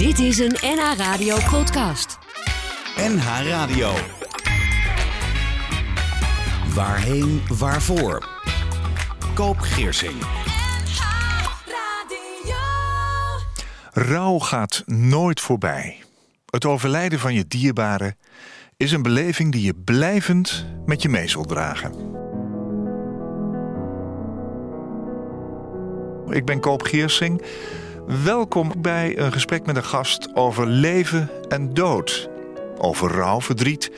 Dit is een NH Radio podcast. NH Radio. Waarheen, waarvoor? Koop Geersing. Rouw gaat nooit voorbij. Het overlijden van je dierbare is een beleving die je blijvend met je mee zult dragen. Ik ben Koop Geersing. Welkom bij een gesprek met een gast over leven en dood. Over rouw, verdriet,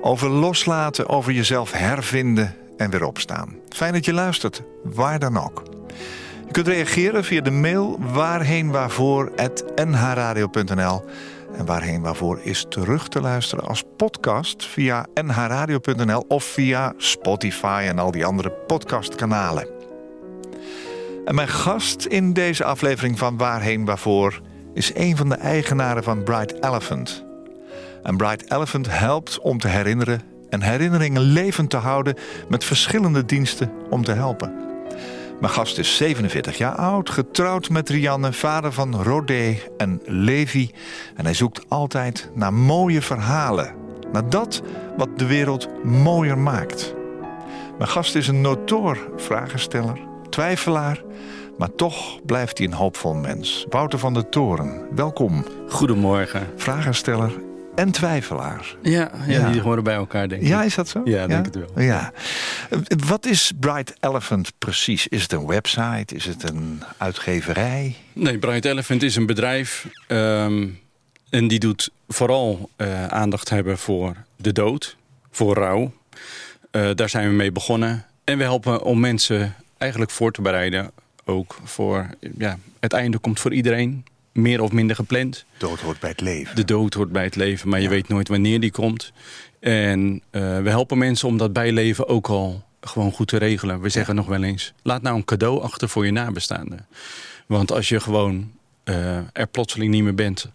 over loslaten, over jezelf hervinden en weer opstaan. Fijn dat je luistert, waar dan ook. Je kunt reageren via de mail waarheenwaarvoor.nhradio.nl en waarheen waarvoor is terug te luisteren als podcast via nhradio.nl of via Spotify en al die andere podcastkanalen. En mijn gast in deze aflevering van Waarheen Waarvoor is een van de eigenaren van Bright Elephant. En Bright Elephant helpt om te herinneren en herinneringen levend te houden met verschillende diensten om te helpen. Mijn gast is 47 jaar oud, getrouwd met Rianne, vader van Rodé en Levi. En hij zoekt altijd naar mooie verhalen. Naar dat wat de wereld mooier maakt. Mijn gast is een notoor vragensteller, twijfelaar, maar toch blijft hij een hoopvol mens. Wouter van der Toren, welkom. Goedemorgen. Vragensteller en twijfelaar. Ja, ja, Ja. die horen bij elkaar, denk ik. Ja, is dat zo? Ja, denk het wel. Ja. Eh, Wat is Bright Elephant precies? Is het een website? Is het een uitgeverij? Nee, Bright Elephant is een bedrijf. ehm, en die doet vooral eh, aandacht hebben voor de dood, voor rouw. Eh, daar zijn we mee begonnen. En we helpen om mensen eigenlijk voor te bereiden. Ook voor, ja, het einde komt voor iedereen. Meer of minder gepland. Dood hoort bij het leven. De dood hoort bij het leven, maar je weet nooit wanneer die komt. En eh, we helpen mensen om dat bijleven ook al gewoon goed te regelen. We zeggen nog wel eens, laat nou een cadeau achter voor je nabestaanden. Want als je gewoon eh, er plotseling niet meer bent...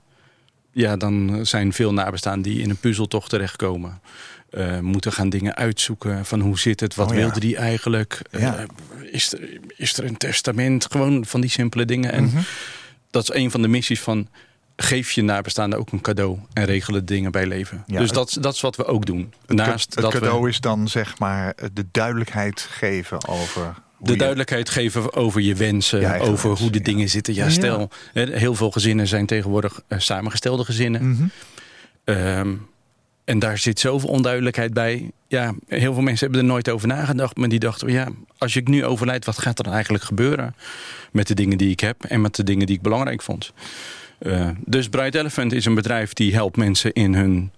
ja, dan zijn veel nabestaanden die in een puzzeltocht terechtkomen. Eh, moeten gaan dingen uitzoeken van hoe zit het, wat Oh ja. wilde die eigenlijk... Ja. Eh, is, er, is er een testament, gewoon van die simpele dingen. En Mhm. dat is een van de missies van geef je nabestaanden ook een cadeau en regelen dingen bij leven. Ja, dus dat, dat is wat we ook doen. Het, Naast het dat cadeau we is dan zeg maar de duidelijkheid geven over... de je- duidelijkheid geven over je wensen, over hoe de ja. dingen zitten. Ja, stel, heel veel gezinnen zijn tegenwoordig eh, samengestelde gezinnen. Ehm, en daar zit zoveel onduidelijkheid bij. Ja, heel veel mensen hebben er nooit over nagedacht. Maar die dachten, ja, als ik nu overlijd, wat gaat er dan eigenlijk gebeuren? Met de dingen die ik heb en met de dingen die ik belangrijk vond. Eh, dus Bright Elephant is een bedrijf die helpt mensen in hun...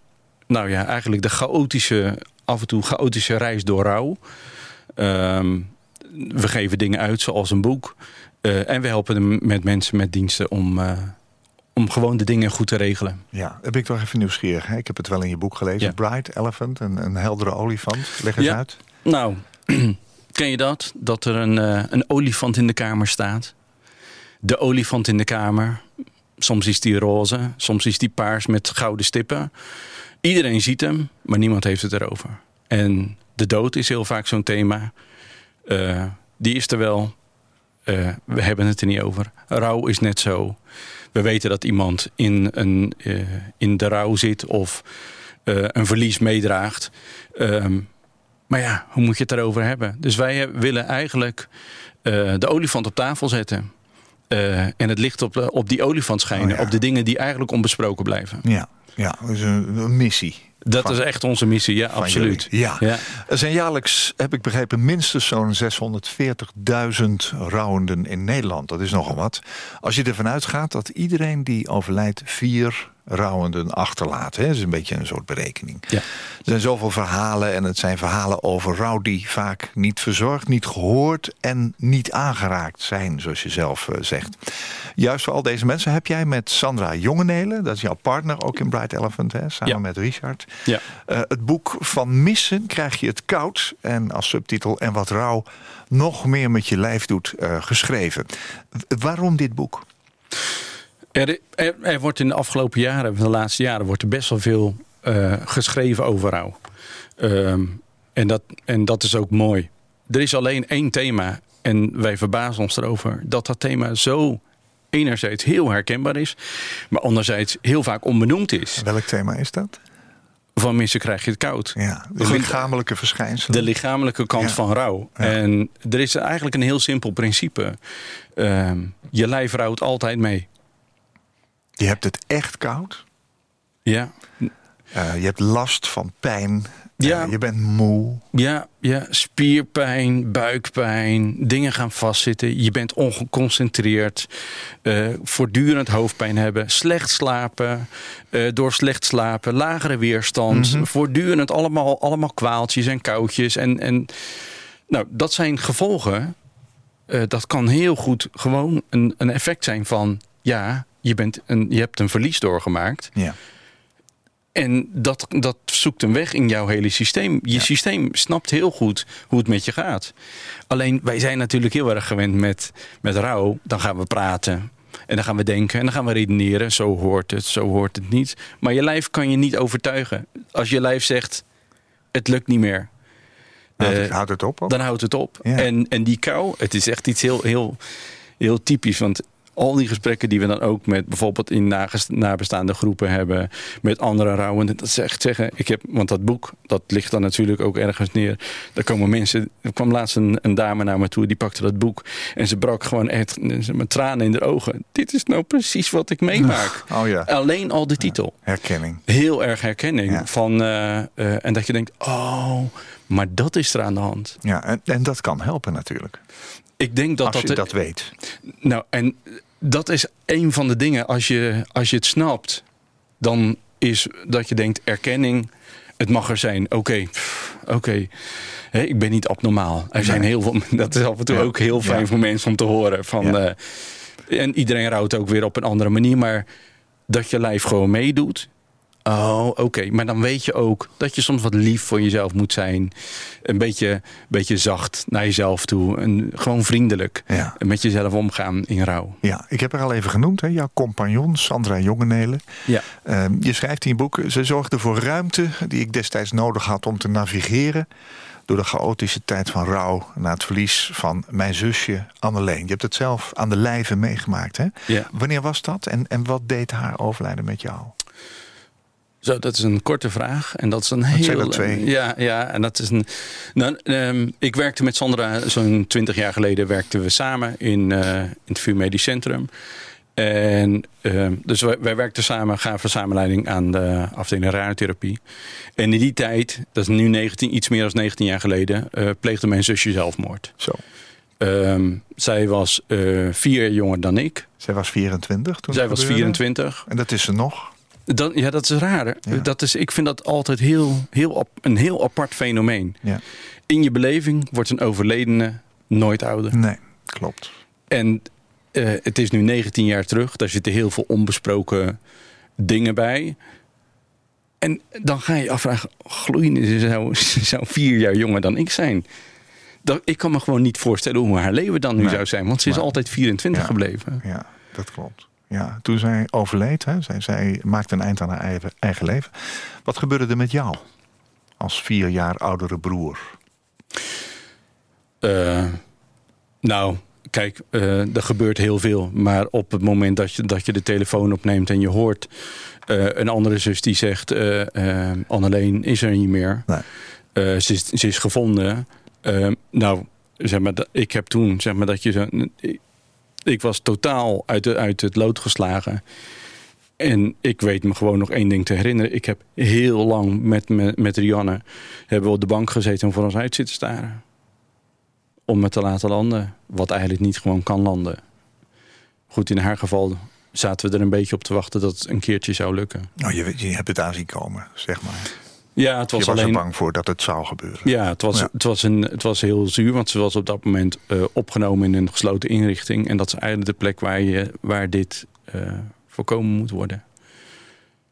Nou ja, eigenlijk de chaotische, af en toe chaotische reis door rouw. Ehm, we geven dingen uit, zoals een boek. Eh, en we helpen met mensen met diensten om, eh, om gewoon de dingen goed te regelen. Ja, ben ik toch even nieuwsgierig. Hè? Ik heb het wel in je boek gelezen. Ja. Bright Elephant, een, een heldere olifant. Leg eens Ja. uit. Nou, ken je dat? Dat er een, eh, een olifant in de kamer staat. De olifant in de kamer. Soms is die roze, soms is die paars met gouden stippen. Iedereen ziet hem, maar niemand heeft het erover. En de dood is heel vaak zo'n thema. Eh, die is er wel. Eh, we hebben het er niet over. Rouw is net zo. We weten dat iemand in, een, eh, in de rouw zit of eh, een verlies meedraagt. Ehm, maar ja, hoe moet je het erover hebben? Dus wij eh, willen eigenlijk de olifant op tafel zetten. En het licht op, op die olifant schijnen. Oh ja. Op de dingen die eigenlijk onbesproken blijven. Ja, ja dat is een, een missie. Dat Van- is echt onze missie, ja, absoluut. jullie. Ja. Ja. Er zijn jaarlijks, heb ik begrepen, minstens zo'n 640.000 rouwenden in Nederland. Dat is nogal wat. Als je ervan uitgaat dat iedereen die overlijdt vier rouwenden achterlaat. Hè? Dat is een beetje een soort berekening. Ja. Er zijn zoveel verhalen en het zijn verhalen over rouw die vaak niet verzorgd, niet gehoord en niet aangeraakt zijn, zoals je zelf eh, zegt. Juist voor al deze mensen heb jij met Sandra Jongenelen, dat is jouw partner ook in Bright Elephant, hè, samen Ja. met Richard, Ja. eh, het boek Van Missen krijg je het koud en als subtitel En wat rouw nog meer met je lijf doet eh, geschreven. Waarom dit boek? Er, er, er wordt in de afgelopen jaren, de laatste jaren, wordt er best wel veel eh, geschreven over rouw. Ehm, en, dat, en dat is ook mooi. Er is alleen één thema. En wij verbazen ons erover dat dat thema zo enerzijds heel herkenbaar is, maar anderzijds heel vaak onbenoemd is. Welk thema is dat? Van mensen krijg je het koud. Ja, de lichamelijke verschijnselen. De lichamelijke kant Ja. van rouw. Ja. En er is eigenlijk een heel simpel principe. Ehm, je lijf rouwt altijd mee. Je hebt het echt koud. Ja, Eh, je hebt last van pijn. Ja. Eh, je bent moe. ja, ja. spierpijn, buikpijn, dingen gaan vastzitten. Je bent ongeconcentreerd. eh, voortdurend hoofdpijn hebben. Slecht slapen. door slecht slapen. Lagere weerstand. Mhm. Voortdurend allemaal, allemaal kwaaltjes en koudjes. En, en nou, dat zijn gevolgen. Dat kan heel goed gewoon een, een effect zijn van... ja, je, bent een, je hebt een verlies doorgemaakt. Ja. En dat, dat zoekt een weg in jouw hele systeem. Je systeem snapt heel goed hoe het met je gaat. Alleen wij zijn natuurlijk heel erg gewend met, met rouw. Dan gaan we praten. En dan gaan we denken en dan gaan we redeneren. Zo hoort het, zo hoort het niet. Maar je lijf kan je niet overtuigen. Als je lijf zegt, het lukt niet meer. Houdt, Eh, houdt het op? ook? dan houdt het op. Ja. En, en die kou, het is echt iets heel, heel, heel typisch. Want al die gesprekken die we dan ook met bijvoorbeeld in nabestaande groepen hebben, met andere rouwenden, dat ze echt zeggen, ik heb, want dat boek, dat ligt dan natuurlijk ook ergens neer. Daar komen mensen, er kwam laatst een, een dame naar me toe, die pakte dat boek en ze brak gewoon echt met tranen in de ogen. Dit is nou precies wat ik meemaak. Oh ja, Alleen al de titel herkenning. heel erg herkenning. Ja. Van, eh, eh, en dat je denkt, oh, maar dat is er aan de hand. Ja, en, en dat kan helpen natuurlijk. Ik denk dat als dat... je dat weet. Nou, en dat is een van de dingen. Als je, als je het snapt, dan is dat je denkt, erkenning, het mag er zijn. Oké, oké. Ik ben niet abnormaal. Er zijn Nee. heel veel, dat is af en toe Ja. ook heel fijn Ja. voor mensen om te horen. Van, Ja. eh, en iedereen rouwt ook weer op een andere manier. Maar dat je lijf gewoon meedoet. Oh, oké. Maar dan weet je ook dat je soms wat lief voor jezelf moet zijn. Een beetje, beetje zacht naar jezelf toe. En gewoon vriendelijk. Ja. Met jezelf omgaan in rouw. Ja, ik heb haar al even genoemd, hè, jouw compagnon Sandra Jongenelen. Ja. Ehm, je schrijft in je boek, ze zorgde voor ruimte die ik destijds nodig had om te navigeren door de chaotische tijd van rouw na het verlies van mijn zusje Anneleen. Je hebt het zelf aan de lijve meegemaakt, hè? Ja. Wanneer was dat en, en wat deed haar overlijden met jou? Zo, dat is een korte vraag. En dat is een heel. er twee. Ja, ja, en dat is een. Nou, ehm, ik werkte met Sandra zo'n twintig jaar geleden werkten we samen in, in het VU Medisch Centrum. En ehm, dus wij, wij werkten samen, gaven samenleiding aan de afdeling radiotherapie. En in die tijd, dat is nu 19, iets meer dan 19 jaar geleden, eh, pleegde mijn zusje zelfmoord. Zo, Ehm, zij was eh, vier jaar jonger dan ik. zij was 24 toen Zij was gebeurde. 24. En dat is ze nog. Dan, ja, dat is raar. Ja. Dat is, ik vind dat altijd heel, heel, een heel apart fenomeen. Ja. In je beleving wordt een overledene nooit ouder. Nee, klopt. En eh, het is nu 19 jaar terug. Daar zitten heel veel onbesproken dingen bij. En dan ga je afvragen, gloeiende, ze zou, zou vier jaar jonger dan ik zijn. Dat, ik kan me gewoon niet voorstellen hoe haar leven dan nu Nee. zou zijn. Want ze is altijd 24 Ja. gebleven. Ja, dat klopt. Ja, toen zij overleed, hè, zij, zij maakte een eind aan haar eigen, eigen leven. Wat gebeurde er met jou als vier jaar oudere broer? Eh, nou, kijk, eh, er gebeurt heel veel. Maar op het moment dat je, dat je de telefoon opneemt en je hoort eh, een andere zus die zegt: Anneleen is er niet meer. Nee. Ze, is, ze is gevonden. Nou, zeg maar, ik heb toen, zeg maar, dat je zo. Ik, was totaal uit, de, uit het lood geslagen. En ik weet me gewoon nog één ding te herinneren. Ik heb heel lang met, met, Rianne hebben we op de bank gezeten en voor ons uit zitten staren om het te laten landen. Wat eigenlijk niet gewoon kan landen. Goed, in haar geval zaten we er een beetje op te wachten dat het een keertje zou lukken. Nou, je, je hebt het aanzien komen, zeg maar. Ja, het was je was alleen. er bang voor dat het zou gebeuren. Ja, het was, Ja. Het, was een, het was heel zuur, want ze was op dat moment eh, opgenomen in een gesloten inrichting. En dat is eigenlijk de plek waar, je, waar dit eh, voorkomen moet worden.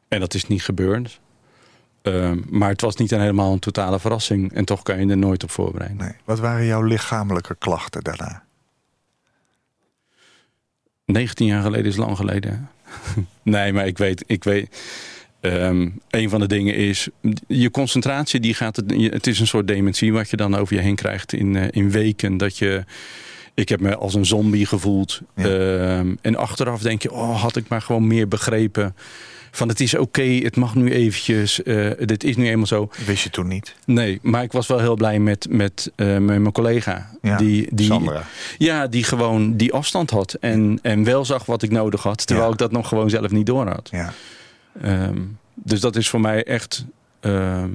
En dat is niet gebeurd. Eh, maar het was niet een helemaal een totale verrassing. En toch kan je er nooit op voorbereiden. Nee. Wat waren jouw lichamelijke klachten daarna? 19 jaar geleden is lang geleden. nee, maar ik weet, ik weet. Ehm, een van de dingen is je concentratie. Die gaat het, is een soort dementie wat je dan over je heen krijgt in, eh, in weken. Dat je, Ik heb me als een zombie gevoeld. Ja. Ehm, en achteraf denk je, oh, had ik maar gewoon meer begrepen. Van het is oké, het mag nu eventjes. eh, dit is nu eenmaal zo. Wist je toen niet? Nee, maar ik was wel heel blij met, met, eh, met mijn collega. Ja, die, die, Sandra. Ja, die gewoon die afstand had. En, en wel zag wat ik nodig had. Terwijl Ja. ik dat nog gewoon zelf niet door had. Ja. Ehm, dus dat is voor mij echt. ehm,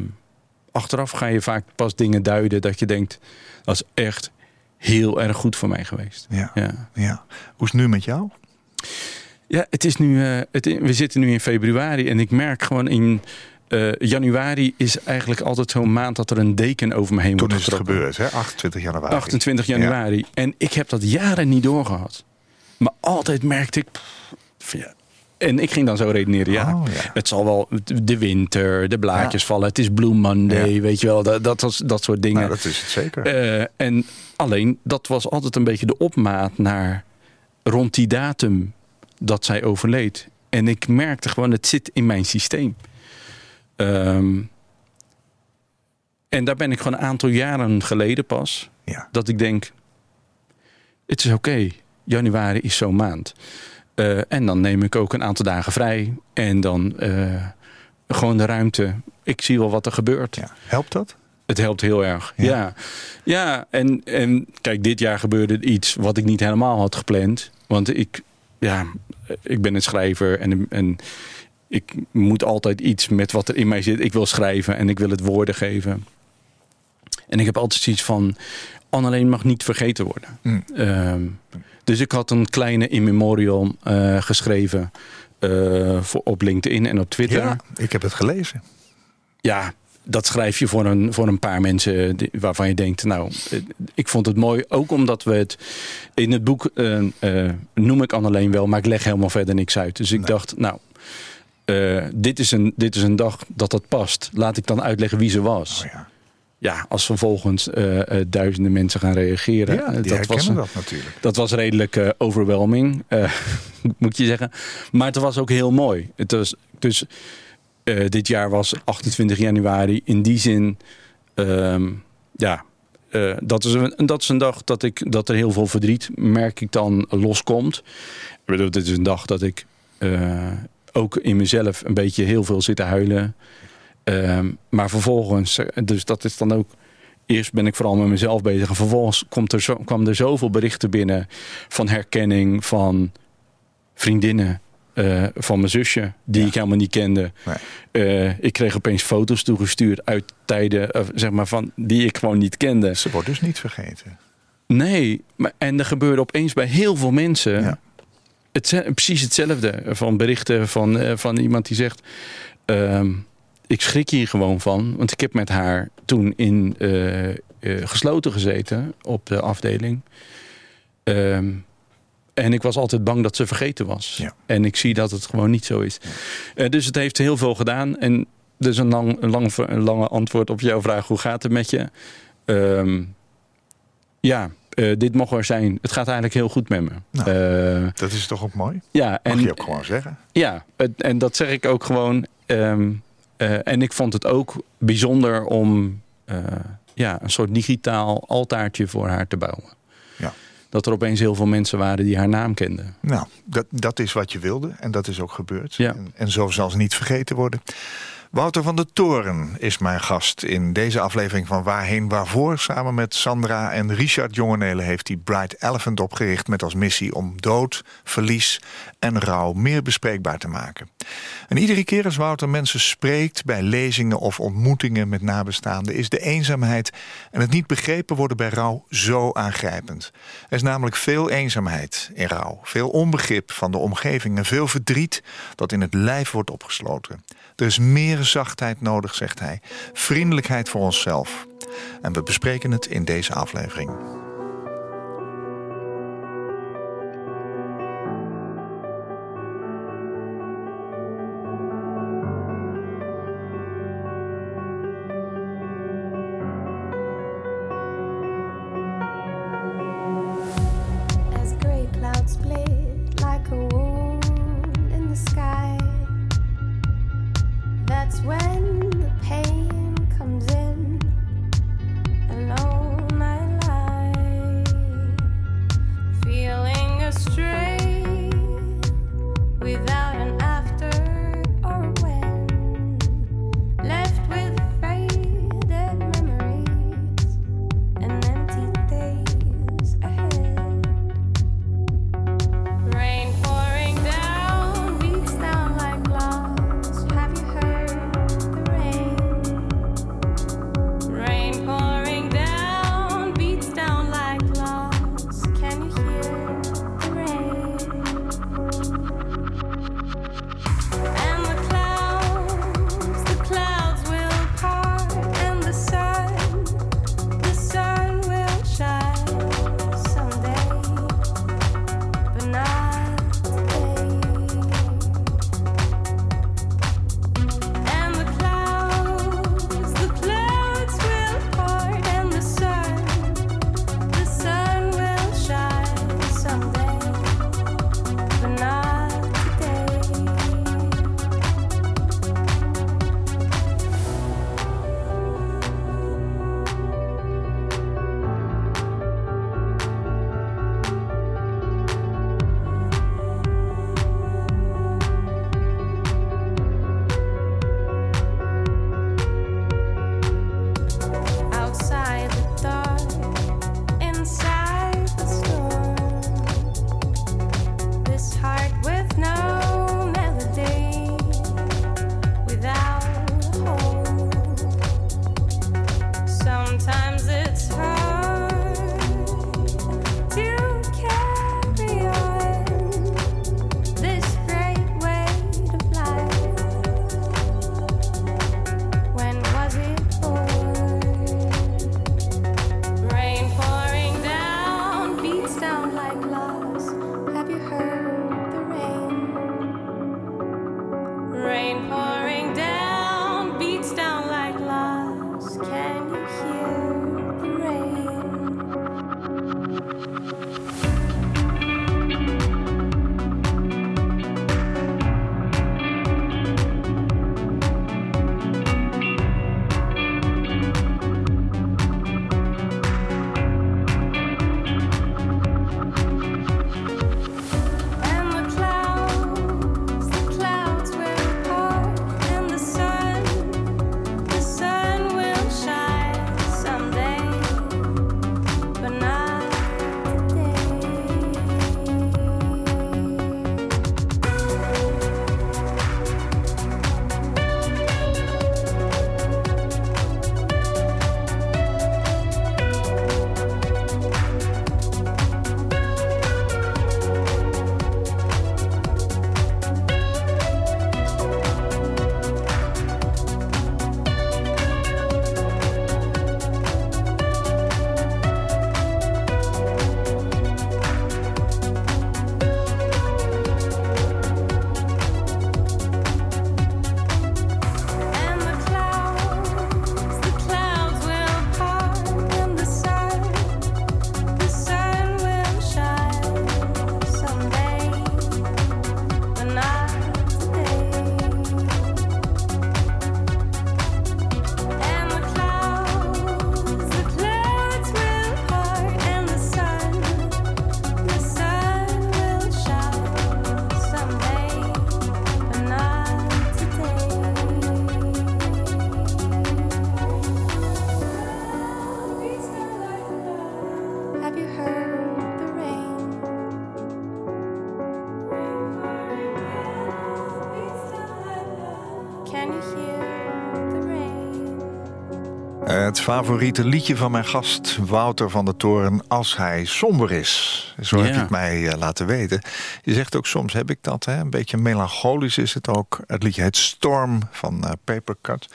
achteraf ga je vaak pas dingen duiden dat je denkt. Dat is echt heel erg goed voor mij geweest. Ja. Ja, ja. Hoe is het nu met jou? ja het is nu. eh, het, we zitten nu in februari en ik merk gewoon in. eh, januari is eigenlijk altijd zo'n maand dat er een deken over me heen Toen wordt is het getrokken. gebeurd, hè? 28 januari. 28 januari. En ik heb dat jaren niet doorgehad. Maar altijd merkte ik. pff, van ja. En ik ging dan zo redeneren. Ja, Oh, ja. het zal wel de winter, de blaadjes vallen. Het is Blue Monday, Ja. weet je wel. Dat, dat, was- dat soort dingen. Nou, dat is het zeker. Eh, en alleen, dat was altijd een beetje de opmaat naar rond die datum dat zij overleed. En ik merkte gewoon, het zit in mijn systeem. Ehm, en daar ben ik gewoon een aantal jaren geleden pas, ja. dat ik denk, het is oké, januari is zo'n maand. Eh, en dan neem ik ook een aantal dagen vrij. En dan eh, gewoon de ruimte. Ik zie wel wat er gebeurt. ja. Helpt dat? Het helpt heel erg. Ja. Ja, ja. en, en kijk, dit jaar gebeurde iets wat ik niet helemaal had gepland. Want ik, ja, ik ben een schrijver en, en ik moet altijd iets met wat er in mij zit. Ik wil schrijven en ik wil het woorden geven. En ik heb altijd zoiets van, Anneleen mag niet vergeten worden. Mm. Ehm, dus ik had een kleine in memoriam eh, geschreven eh, voor, op LinkedIn en op Twitter. Ja, ik heb het gelezen. Ja, dat schrijf je voor een, voor een paar mensen die- waarvan je denkt, nou, eh, ik vond het mooi. Ook omdat we het in het boek eh, eh, noem ik Anneleen wel, maar ik leg helemaal verder niks uit. Dus ik Nee. dacht, nou, eh, dit, is een, dit is een dag dat dat past. Laat ik dan uitleggen wie ze was. Oh, ja. Ja, als vervolgens eh, eh, duizenden mensen gaan reageren. ja, dat was een- dat natuurlijk. dat was redelijk eh, overwhelming, eh, moet je zeggen. Maar het was ook heel mooi. Het was, dus dit jaar was 28 januari. In die zin, ehm, ja, dat, is een, dat is een dag dat, ik, dat er heel veel verdriet, merk ik dan, loskomt. Ik bedoel, dit is een dag dat ik ook in mezelf een beetje heel veel zit te huilen. Ehm, maar vervolgens, eh, dus dat is dan ook eerst ben ik vooral met mezelf bezig. En vervolgens komt er zo, kwam er zoveel berichten binnen van herkenning van vriendinnen. eh, van mijn zusje, die Ja. ik helemaal niet kende. Nee. Eh, ik kreeg opeens foto's toegestuurd uit tijden, zeg maar, van, die ik gewoon niet kende. Ze wordt dus niet vergeten. Nee, maar, en er gebeurde opeens bij heel veel mensen Ja. het, precies hetzelfde. Van berichten van, van iemand die zegt... ehm, ik schrik hier gewoon van. Want ik heb met haar toen in eh, eh, gesloten gezeten op de afdeling. Ehm, en ik was altijd bang dat ze vergeten was. Ja. En ik zie dat het gewoon niet zo is. Eh, dus het heeft heel veel gedaan. En dus een, lang, een, lang, een lange antwoord op jouw vraag. Hoe gaat het met je? Ehm, ja, dit mag er zijn. Het gaat eigenlijk heel goed met me. Nou, Dat is toch ook mooi? ja, Mag en, je ook gewoon zeggen. ja het- en dat zeg ik ook gewoon. Ehm, eh, en ik vond het ook bijzonder om eh, ja, een soort digitaal altaartje voor haar te bouwen. Ja. Dat er opeens heel veel mensen waren die haar naam kenden. Nou, dat, dat is wat je wilde en dat is ook gebeurd. Ja. En, en zo zal ze niet vergeten worden. Wouter van der Toren is mijn gast in deze aflevering van Waarheen Waarvoor. Samen met Sandra en Richard Jongenelen heeft hij Bright Elephant opgericht... met als missie om dood, verlies en rouw meer bespreekbaar te maken. En iedere keer als Wouter mensen spreekt bij lezingen of ontmoetingen met nabestaanden... is de eenzaamheid en het niet begrepen worden bij rouw zo aangrijpend. Er is namelijk veel eenzaamheid in rouw, veel onbegrip van de omgeving... en veel verdriet dat in het lijf wordt opgesloten. Er is meer zachtheid nodig, zegt hij. Vriendelijkheid voor onszelf. En we bespreken het in deze aflevering. Favoriete liedje van mijn gast Wouter van der Toren als hij somber is. Zo heb je het mij eh, laten weten. Je zegt ook soms heb ik dat, hè? een beetje melancholisch is het ook. Het liedje heet Storm van eh, Papercut.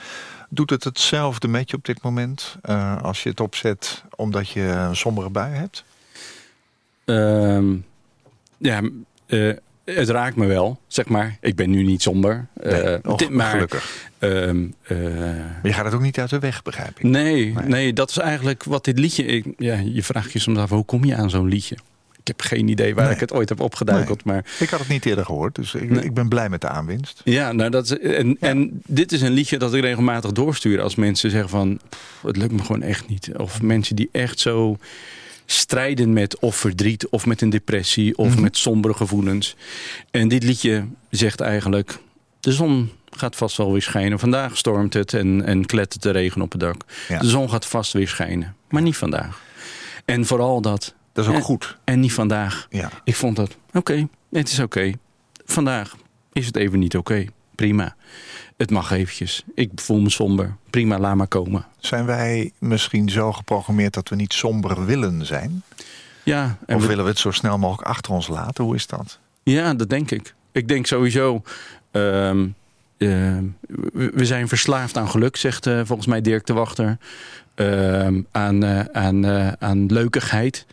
Doet het hetzelfde met je op dit moment eh, als je het opzet omdat je een sombere bui hebt? Ehm, ja, eh, het raakt me wel, zeg maar. Ik ben nu niet somber. Nee, Eh, dit- maar, gelukkig. ehm, eh, Maar je gaat het ook niet uit de weg, begrijp ik. nee, Nee. nee, dat is eigenlijk wat dit liedje... Ik, ja, je vraagt je soms af, hoe kom je aan zo'n liedje? Ik heb geen idee waar Nee. ik het ooit heb opgeduikeld. Maar Ik had het niet eerder gehoord, dus ik, Nee. ik ben blij met de aanwinst. ja, nou, dat is, en, en dit is een liedje dat ik regelmatig doorstuur. Als mensen zeggen van, "Pff, het lukt me gewoon echt niet. Of mensen die echt zo strijden met of verdriet of met een depressie of Mhm. met sombere gevoelens. En dit liedje zegt eigenlijk, de zon gaat vast wel weer schijnen. Vandaag stormt het en, en klettert de regen op het dak. Ja. De zon gaat vast weer schijnen, maar niet vandaag. En vooral dat, Dat is ook goed. en niet vandaag. Ja. Ik vond dat, oké, het is oké. Vandaag is het even niet oké. Prima. Het mag eventjes. Ik voel me somber. Prima, laat maar komen. Zijn wij misschien zo geprogrammeerd dat we niet somber willen zijn? Ja, en Of we- willen we het zo snel mogelijk achter ons laten? Hoe is dat? Ja, dat denk ik. Ik denk sowieso. ehm, ehm, we we zijn verslaafd aan geluk, zegt eh, volgens mij Dirk de Wachter. Ehm, aan, eh, aan, eh, aan leukigheid.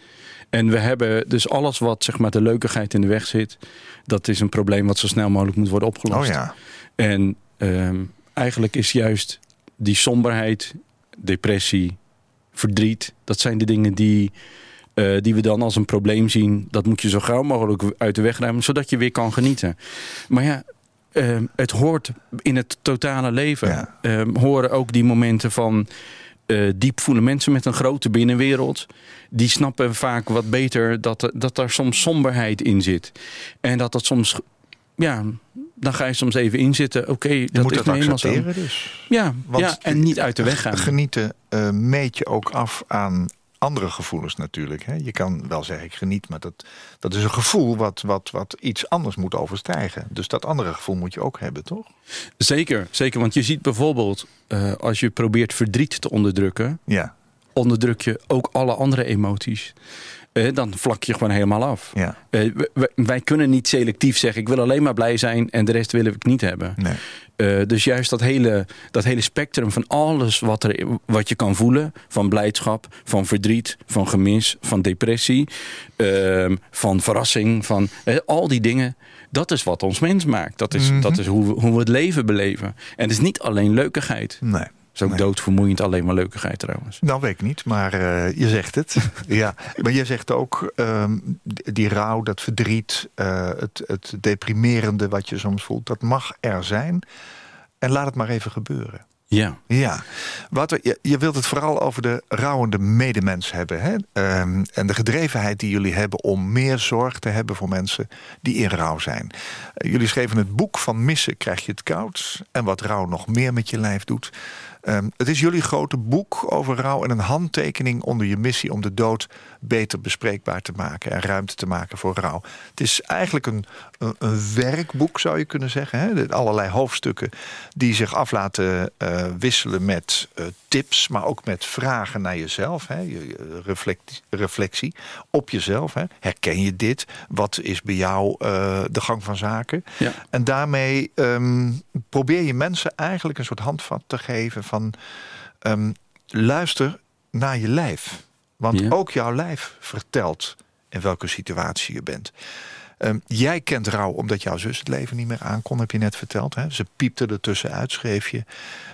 En we hebben dus alles wat zeg maar, de leukigheid in de weg zit. Dat is een probleem wat zo snel mogelijk moet worden opgelost. Oh ja. En ehm, eigenlijk is juist die somberheid, depressie, verdriet. Dat zijn de dingen die, eh, die we dan als een probleem zien. Dat moet je zo gauw mogelijk uit de weg ruimen, zodat je weer kan genieten. Maar ja, ehm, het hoort in het totale leven. Ja. Ehm, horen ook die momenten van eh, diep voelen. Mensen met een grote binnenwereld, die snappen vaak wat beter dat, er- dat daar soms somberheid in zit. En dat dat soms, ja, dan ga je soms even inzitten. Oké, dat moet is dat eenmaal zo. accepteren dus. Ja, Want ja, en niet uit de weg gaan. Genieten eh, meet je ook af aan andere gevoelens natuurlijk. Hè? Je kan wel zeggen ik geniet, maar dat, dat is een gevoel wat, wat, wat iets anders moet overstijgen. Dus dat andere gevoel moet je ook hebben, toch? Zeker, zeker. Want je ziet bijvoorbeeld, eh, als je probeert verdriet te onderdrukken, Ja, onderdruk je ook alle andere emoties. Eh, dan vlak je gewoon helemaal af. ja. Eh, wij kunnen niet selectief zeggen: ik wil alleen maar blij zijn en de rest wil ik niet hebben. Nee. Eh, dus juist dat hele, dat hele spectrum van alles wat, er, wat je kan voelen: van blijdschap, van verdriet, van gemis, van depressie, ehm, van verrassing, van al die dingen. Dat is wat ons mens maakt. Dat is, Mhm. dat is hoe, we, hoe we het leven beleven. En het is niet alleen leukigheid. Nee. Is ook Nee. doodvermoeiend, alleen maar leukigheid trouwens. Nou, weet ik niet, maar eh, je zegt het. ja, maar je zegt ook ehm, die rouw, dat verdriet, eh, het, het deprimerende wat je soms voelt, dat mag er zijn. En laat het maar even gebeuren. Ja, Ja, Wouter, je, je wilt het vooral over de rouwende medemens hebben. Hè? Ehm, en de gedrevenheid die jullie hebben om meer zorg te hebben voor mensen die in rouw zijn. Eh, jullie schreven het boek van Missen krijg je het koud. En wat rouw nog meer met je lijf doet. Ehm, het is jullie grote boek over rouw en een handtekening onder je missie om de dood beter bespreekbaar te maken en ruimte te maken voor rouw. Het is eigenlijk een, een, een werkboek, zou je kunnen zeggen. Hè? Allerlei hoofdstukken die zich af laten eh, wisselen met eh, tips, maar ook met vragen naar jezelf. Hè? Je, je reflect- reflectie op jezelf. Hè? Herken je dit? Wat is bij jou eh, de gang van zaken? ja. En daarmee ehm, probeer je mensen eigenlijk een soort handvat te geven van ehm, luister naar je lijf. Want Ja. ook jouw lijf vertelt in welke situatie je bent. Ehm, jij kent rouw omdat jouw zus het leven niet meer aankon, heb je net verteld. Hè? Ze piepte er tussenuit, schreef je.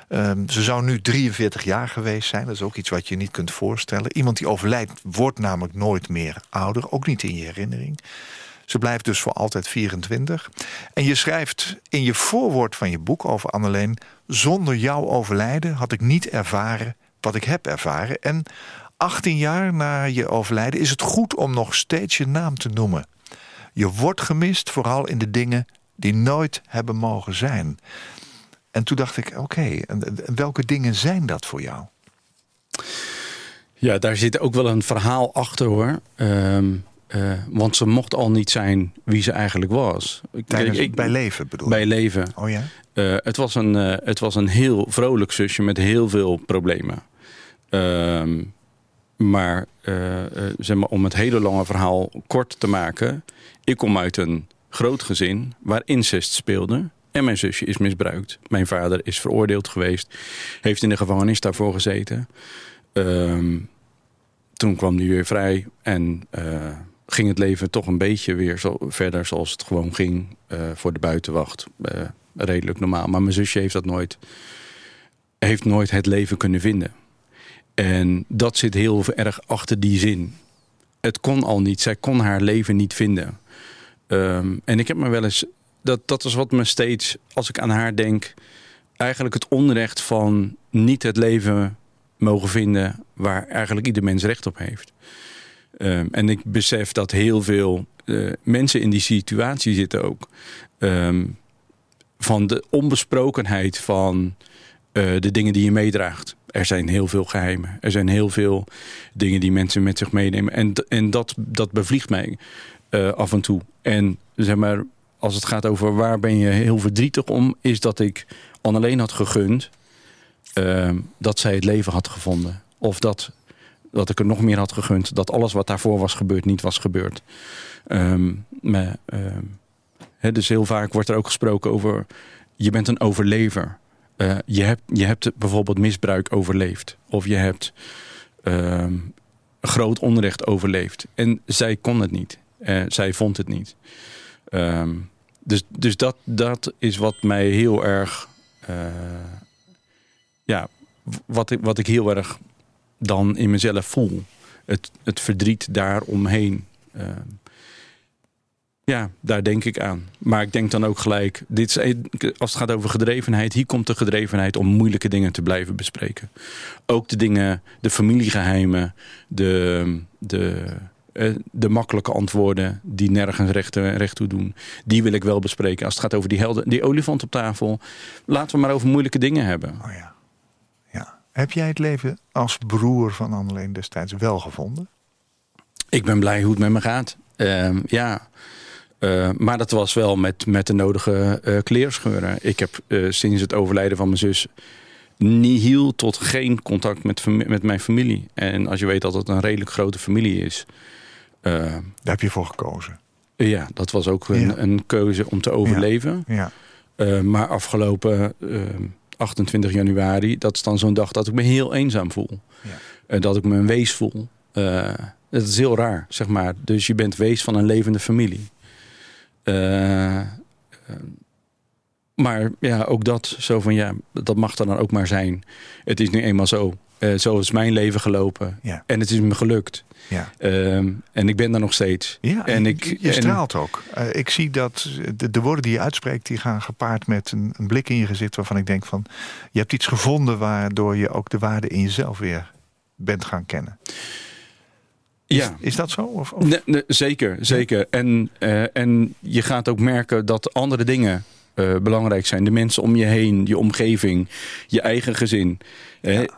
Ehm, ze zou nu 43 jaar geweest zijn. Dat is ook iets wat je niet kunt voorstellen. Iemand die overlijdt wordt namelijk nooit meer ouder. Ook niet in je herinnering. Ze blijft dus voor altijd 24. En je schrijft in je voorwoord van je boek over Anneleen... zonder jouw overlijden had ik niet ervaren wat ik heb ervaren. En 18 jaar na je overlijden is het goed om nog steeds je naam te noemen. Je wordt gemist, vooral in de dingen die nooit hebben mogen zijn. En toen dacht ik, oké, welke dingen zijn dat voor jou? Ja, daar zit ook wel een verhaal achter hoor. Ehm, eh, want ze mocht al niet zijn wie ze eigenlijk was. Tijdens, ik- bij leven bedoel bij je? leven. Oh ja? Eh, het, was een, eh, het was een heel vrolijk zusje met heel veel problemen. Ehm, maar, zeg maar om het hele lange verhaal kort te maken. Ik kom uit een groot gezin waar incest speelde. En mijn zusje is misbruikt. Mijn vader is veroordeeld geweest. Heeft in de gevangenis daarvoor gezeten. Ehm, toen kwam hij weer vrij. En ging het leven toch een beetje weer zo verder zoals het gewoon ging. eh, voor de buitenwacht. Eh, redelijk normaal. Maar mijn zusje heeft dat nooit, heeft nooit het leven kunnen vinden. En dat zit heel erg achter die zin. Het kon al niet. Zij kon haar leven niet vinden. Ehm, en ik heb me wel eens. Dat, dat is wat me steeds, als ik aan haar denk. Eigenlijk het onrecht van niet het leven mogen vinden. waar eigenlijk ieder mens recht op heeft. Ehm, en ik besef dat heel veel eh, mensen in die situatie zitten ook. Ehm, van de onbesprokenheid van eh, de dingen die je meedraagt. Er zijn heel veel geheimen. Er zijn heel veel dingen die mensen met zich meenemen. En, en dat, dat bevliegt mij eh, af en toe. En zeg maar, als het gaat over waar ben je heel verdrietig om... is dat ik Anneleen had gegund ehm, dat zij het leven had gevonden. Of dat, dat ik er nog meer had gegund... dat alles wat daarvoor was gebeurd niet was gebeurd. Ehm, maar, ehm, dus heel vaak wordt er ook gesproken over... je bent een overlever. Eh, je, hebt, je hebt bijvoorbeeld misbruik overleefd. Of je hebt ehm, groot onrecht overleefd. En zij kon het niet. Eh, zij vond het niet. Ehm, dus dus dat, dat is wat mij heel erg... eh, ja, wat ik, wat ik heel erg dan in mezelf voel. Het, het verdriet daaromheen. Ehm, ja, daar denk ik aan. Maar ik denk dan ook gelijk, dit is, als het gaat over gedrevenheid, hier komt de gedrevenheid om moeilijke dingen te blijven bespreken. Ook de dingen, de familiegeheimen, de, de, eh, de makkelijke antwoorden die nergens recht, recht toe doen, die wil ik wel bespreken. Als het gaat over die, helden, die olifant op tafel, laten we maar over moeilijke dingen hebben. Oh ja. Ja. Heb jij het leven als broer van Anneleen destijds wel gevonden? Ik ben blij hoe het met me gaat. Ehm, ja. Eh, maar dat was wel met, met de nodige eh kleerscheuren. Ik heb eh, sinds het overlijden van mijn zus nihil tot geen contact met, met mijn familie. En als je weet dat het een redelijk grote familie is. Daar heb je voor gekozen. ja, dat was ook een, Ja. een keuze om te overleven. Ja. Eh, maar afgelopen eh, 28 januari, dat is dan zo'n dag dat ik me heel eenzaam voel. Ja. Eh, dat ik me een wees voel. Eh, dat is heel raar, zeg maar. Dus je bent wees van een levende familie. Eh, maar ja, ook dat, zo van ja, dat mag er dan ook maar zijn. Het is nu eenmaal zo. Zo is mijn leven gelopen. Ja. En het is me gelukt. Ja. Ehm, en ik ben daar nog steeds. Ja, En je- ik- je en- straalt ook. Eh, ik zie dat de, de woorden die je uitspreekt, die gaan gepaard met een, een blik in je gezicht waarvan ik denk van, je hebt iets gevonden waardoor je ook de waarde in jezelf weer bent gaan kennen. Ja. Is dat zo? Of, of- Nee, nee, zeker, zeker. En, eh, en je gaat ook merken dat andere dingen eh, belangrijk zijn. De mensen om je heen, je omgeving, je eigen gezin.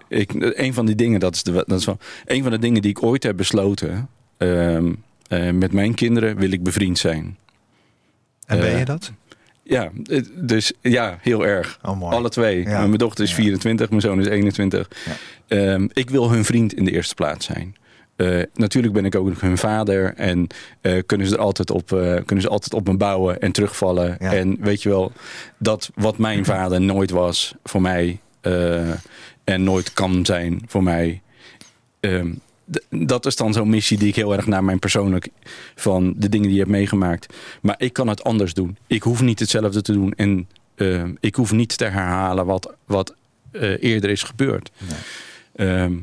Ik, een van die dingen, dat is, de, dat is wel, een van de dingen die ik ooit heb besloten. ehm, eh, met mijn kinderen wil ik bevriend zijn. En ben eh, je dat? Ja, dus ja, heel erg. Oh. Alle twee. Ja. Mijn dochter is Ja. 24, mijn zoon is 21. Ehm, ik wil hun vriend in de eerste plaats zijn. Eh, natuurlijk ben ik ook hun vader en eh, kunnen, ze er altijd op, eh, kunnen ze altijd op me bouwen en terugvallen. Ja. En weet je wel, dat wat mijn vader nooit was voor mij en nooit kan zijn voor mij. ehm, dat is dan zo'n missie die ik heel erg naar mijn persoonlijk van de dingen die je hebt meegemaakt. Maar ik kan het anders doen. Ik hoef niet hetzelfde te doen en ehm, ik hoef niet te herhalen wat, wat eerder is gebeurd. Ehm,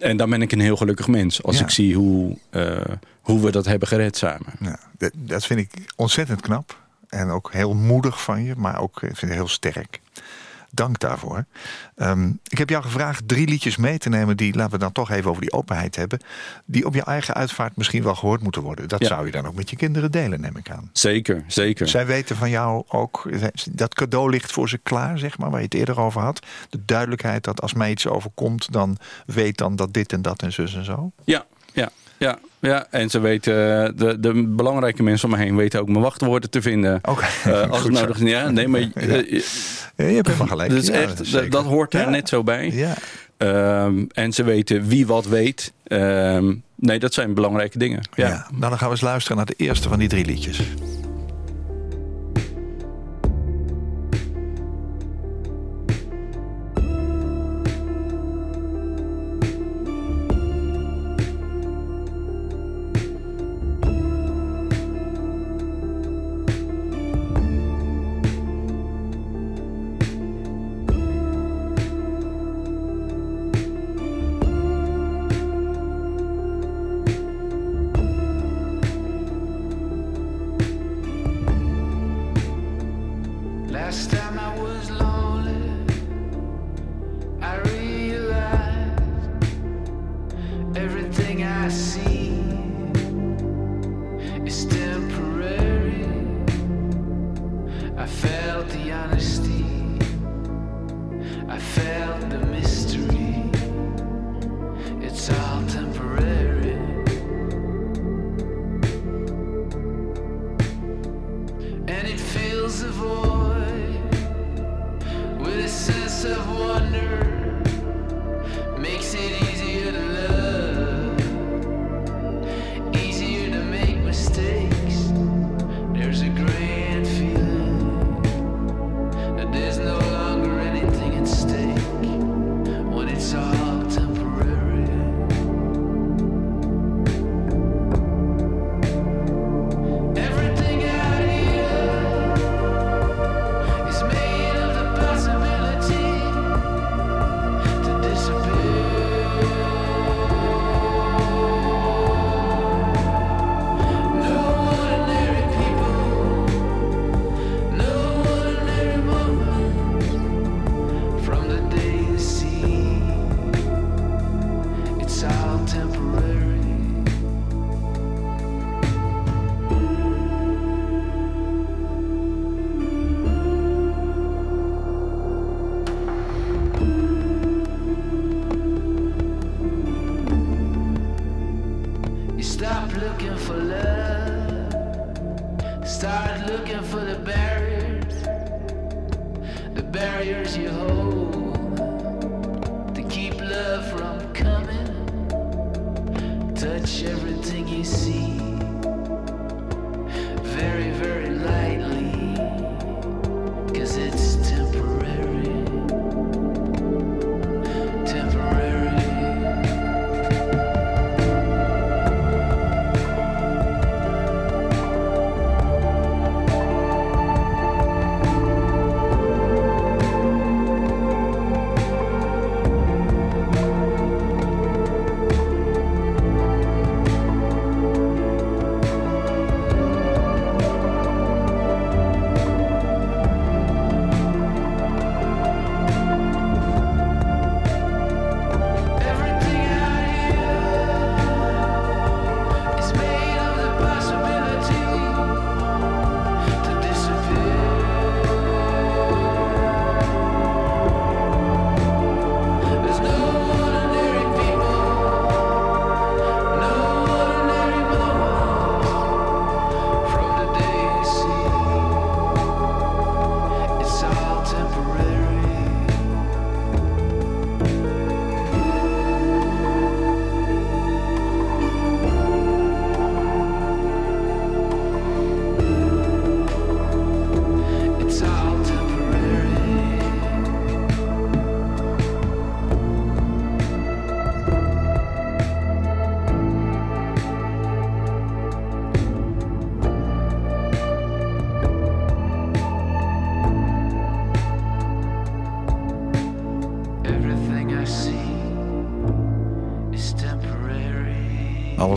en dan ben ik een heel gelukkig mens als Ja. ik zie hoe, eh, hoe we dat hebben gered samen. Ja, dat, dat vind ik ontzettend knap. En ook heel moedig van je, maar ook eh, vind ik heel sterk. Dank daarvoor. Ehm, ik heb jou gevraagd drie liedjes mee te nemen die, laten we dan toch even over die openheid hebben, die op je eigen uitvaart misschien wel gehoord moeten worden. Dat Ja. zou je dan ook met je kinderen delen, neem ik aan. Zeker, zeker. Zij weten van jou ook, dat cadeau ligt voor ze klaar, zeg maar, waar je het eerder over had. De duidelijkheid dat als mij iets overkomt, dan weet dan dat dit en dat en zus en zo. Ja, ja. Ja, ja, en ze weten, eh, de, de belangrijke mensen om me heen weten ook mijn wachtwoorden te vinden. Oké, Eh, als het nodig is. Ja, nee, maar eh, Ja, je hebt helemaal gelijk. Ja, echt, dat, hoort er net zo bij. Ja. Ehm, en ze weten wie wat weet. Ehm, nee, dat zijn belangrijke dingen. Ja. Ja. Nou, dan gaan we eens luisteren naar de eerste van die drie liedjes.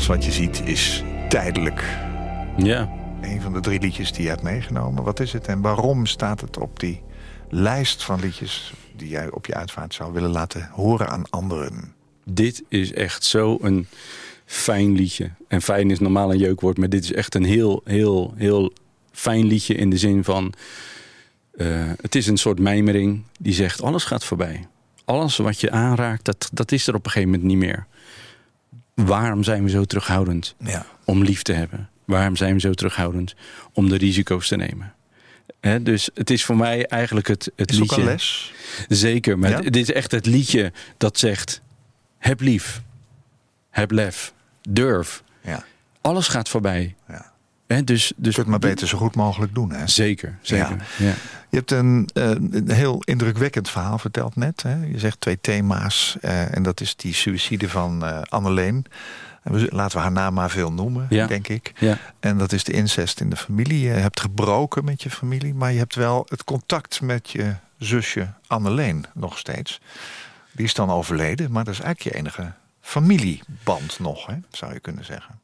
Alles wat je ziet is tijdelijk. Ja. Een van de drie liedjes die je hebt meegenomen. Wat is het en waarom staat het op die lijst van liedjes... die jij op je uitvaart zou willen laten horen aan anderen? Dit is echt zo een fijn liedje. En fijn is normaal een jeukwoord, maar dit is echt een heel, heel, heel fijn liedje in de zin van... eh, het is een soort mijmering die zegt, alles gaat voorbij. Alles wat je aanraakt, dat, dat is er op een gegeven moment niet meer. Waarom zijn we zo terughoudend Ja. om lief te hebben? Waarom zijn we zo terughoudend om de risico's te nemen? Dus het is voor mij eigenlijk het, het Is het ook liedje. een les? Zeker, maar Ja? dit is echt het liedje dat zegt: heb lief, heb lef, durf. Ja. Alles gaat voorbij. Ja. Hè, dus, dus Je kunt het maar beter zo goed mogelijk doen. Hè? Zeker, zeker. Ja. Je hebt een, eh, een heel indrukwekkend verhaal verteld net. Hè? Je zegt twee thema's. eh, en dat is die suïcide van eh Anneleen. Laten we haar naam maar veel noemen, Ja. denk ik. Ja. En dat is de incest in de familie. Je hebt gebroken met je familie. Maar je hebt wel het contact met je zusje Anneleen nog steeds. Die is dan overleden. Maar dat is eigenlijk je enige familieband nog, hè? zou je kunnen zeggen.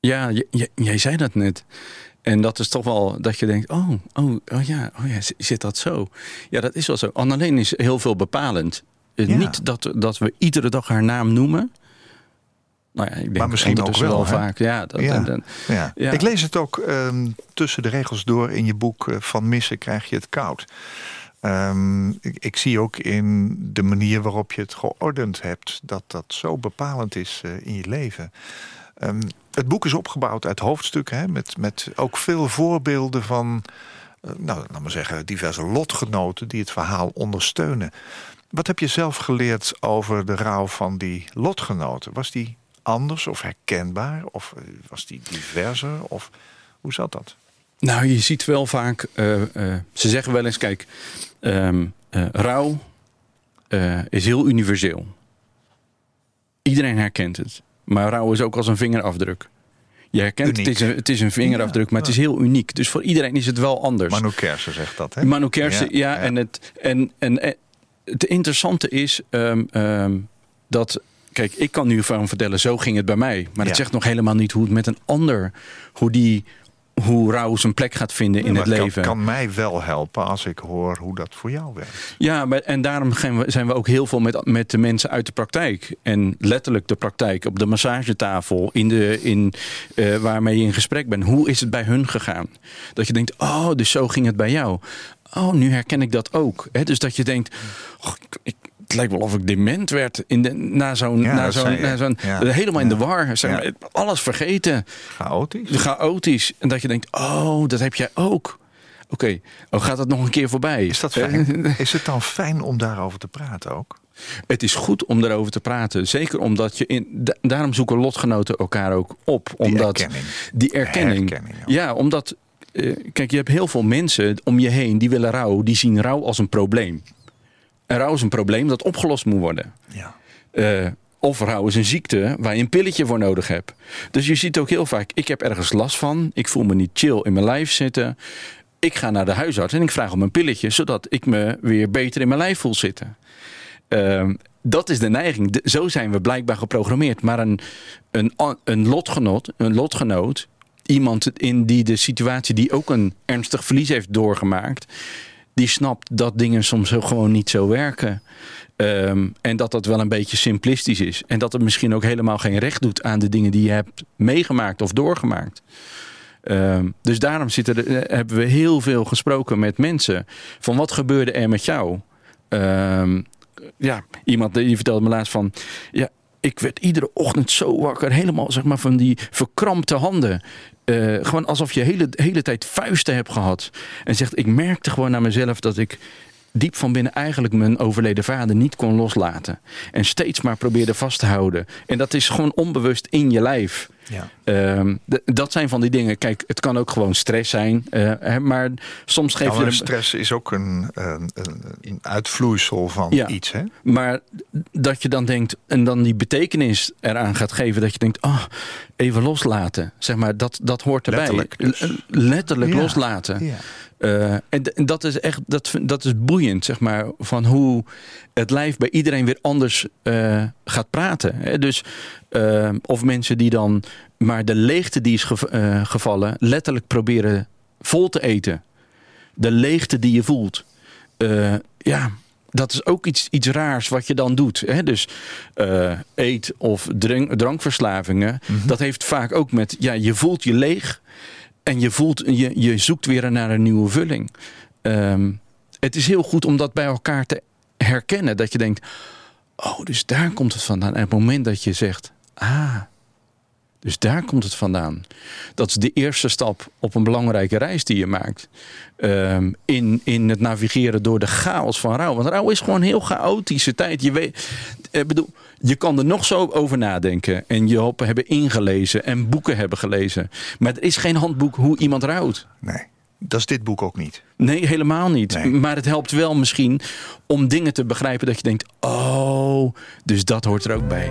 Ja, jij zei dat net. En dat is toch wel dat je denkt, oh, oh, oh ja, oh ja, zit dat zo? Ja, dat is wel zo. Anneleen is heel veel bepalend. Eh, Ja. Niet dat, dat we iedere dag haar naam noemen. Nou ja, ik denk Maar misschien ook ondertussen wel, vaak. Ja, dat, Ja. en- en- Ja. Ja. Ik lees het ook ehm, tussen de regels door in je boek eh, Van missen krijg je het koud. Ehm, ik, ik zie ook in de manier waarop je het geordend hebt... dat dat zo bepalend is eh, in je leven. Ehm, het boek is opgebouwd uit hoofdstukken... Hè, met, met ook veel voorbeelden van... eh, nou, laat maar zeggen, diverse lotgenoten... die het verhaal ondersteunen. Wat heb je zelf geleerd over de rouw van die lotgenoten? Was die anders of herkenbaar? Of eh, was die diverser? Of hoe zat dat? Nou, je ziet wel vaak, eh, ze zeggen wel eens, kijk, ehm, eh, rouw is heel universeel. Iedereen herkent het. Maar rouw is ook als een vingerafdruk. Je herkent het, is een, het is een vingerafdruk, maar het is heel uniek. Dus voor iedereen is het wel anders. Manu Kersen zegt dat, hè? Manu Kersen, ja. Ja, ja. En, het, en, en, en het interessante is ehm, ehm, dat... Kijk, ik kan nu van vertellen, zo ging het bij mij. Maar Ja. het zegt nog helemaal niet hoe het met een ander... hoe, die, hoe rouw zijn plek gaat vinden in het kan- leven. Kan, mij wel helpen als ik hoor hoe dat voor jou werkt. Ja, maar, en daarom we, zijn we ook heel veel met, met de mensen uit de praktijk. En letterlijk de praktijk op de massagetafel, in de, in, eh, waarmee je in gesprek bent. Hoe is het bij hun gegaan? Dat je denkt, oh, dus zo ging het bij jou. Oh, nu herken ik dat ook. Dus dat je denkt, "Goh, ik, ik- het lijkt wel of ik dement werd in de, na zo'n, Ja, na zo'n, zei je. na zo'n Ja. helemaal in de war. Zeg maar. Alles vergeten Chaotisch? chaotisch. En dat je denkt, oh, dat heb jij ook. Oké, oh, gaat dat nog een keer voorbij? Is dat fijn? Is het dan fijn om daarover te praten ook? Het is goed om daarover te praten. Zeker omdat je in. da- daarom zoeken lotgenoten elkaar ook op. Omdat erkenning. Die erkenning. Ja, omdat. eh, kijk, je hebt heel veel mensen om je heen die willen rouw. Die zien rouw als een probleem. Rouw is een probleem dat opgelost moet worden. Ja. Eh, of rouw is een ziekte waar je een pilletje voor nodig hebt. Dus je ziet ook heel vaak, ik heb ergens last van. Ik voel me niet chill in mijn lijf zitten. Ik ga naar de huisarts en ik vraag om een pilletje... zodat ik me weer beter in mijn lijf voel zitten. Ehm, dat is de neiging. De- zo zijn we blijkbaar geprogrammeerd. Maar een, een, een, lotgenoot, een lotgenoot, iemand in die de situatie... die ook een ernstig verlies heeft doorgemaakt... die snapt dat dingen soms gewoon niet zo werken. Ehm, en dat dat wel een beetje simplistisch is. En dat het misschien ook helemaal geen recht doet aan de dingen die je hebt meegemaakt of doorgemaakt. Ehm, dus daarom zitten eh, hebben we heel veel gesproken met mensen. Van wat gebeurde er met jou? Ehm, ja, iemand die vertelde me laatst van... Ja, ik werd iedere ochtend zo wakker. Helemaal zeg maar van die verkrampte handen. Eh, gewoon alsof je hele, hele tijd vuisten hebt gehad. En zegt, ik merkte gewoon naar mezelf dat ik diep van binnen eigenlijk mijn overleden vader niet kon loslaten. En steeds maar probeerde vast te houden. En dat is gewoon onbewust in je lijf. Ja. Ehm, dat zijn van die dingen. Kijk, het kan ook gewoon stress zijn. eh, hè, maar soms geef Ja, je maar stress is ook een, een, een, uitvloeisel van Ja. iets, hè? Maar dat je dan denkt, en dan die betekenis eraan gaat geven, dat je denkt, ah, even loslaten. Zeg maar, dat, dat hoort erbij. Letterlijk dus. Letterlijk Ja. loslaten. Ja. Eh, en, dat is echt, dat, dat is boeiend, zeg maar, van hoe het lijf bij iedereen weer anders eh, gaat praten. Hè? Dus, eh, of mensen die dan maar de leegte die is gev- eh, gevallen, letterlijk proberen vol te eten. De leegte die je voelt. Eh, ja, dat is ook iets, iets raars wat je dan doet. Hè? Dus eh, eet- of drank, drankverslavingen, dat heeft vaak ook met, ja, je voelt je leeg. En je voelt, je, je zoekt weer naar een nieuwe vulling. Ehm, het is heel goed om dat bij elkaar te herkennen. Dat je denkt, oh, dus daar komt het vandaan. En het moment dat je zegt, Ah, dus daar komt het vandaan. Dat is de eerste stap op een belangrijke reis die je maakt. Ehm, in, in het navigeren door de chaos van rouw. Want rouw is gewoon een heel chaotische tijd. Je, weet, ik bedoel, je kan er nog zo over nadenken. En je hopen hebben ingelezen en boeken hebben gelezen. Maar er is geen handboek hoe iemand rouwt. Nee, dat is dit boek ook niet. Nee, helemaal niet. Nee. Maar het helpt wel misschien om dingen te begrijpen dat je denkt: oh, dus dat hoort er ook bij.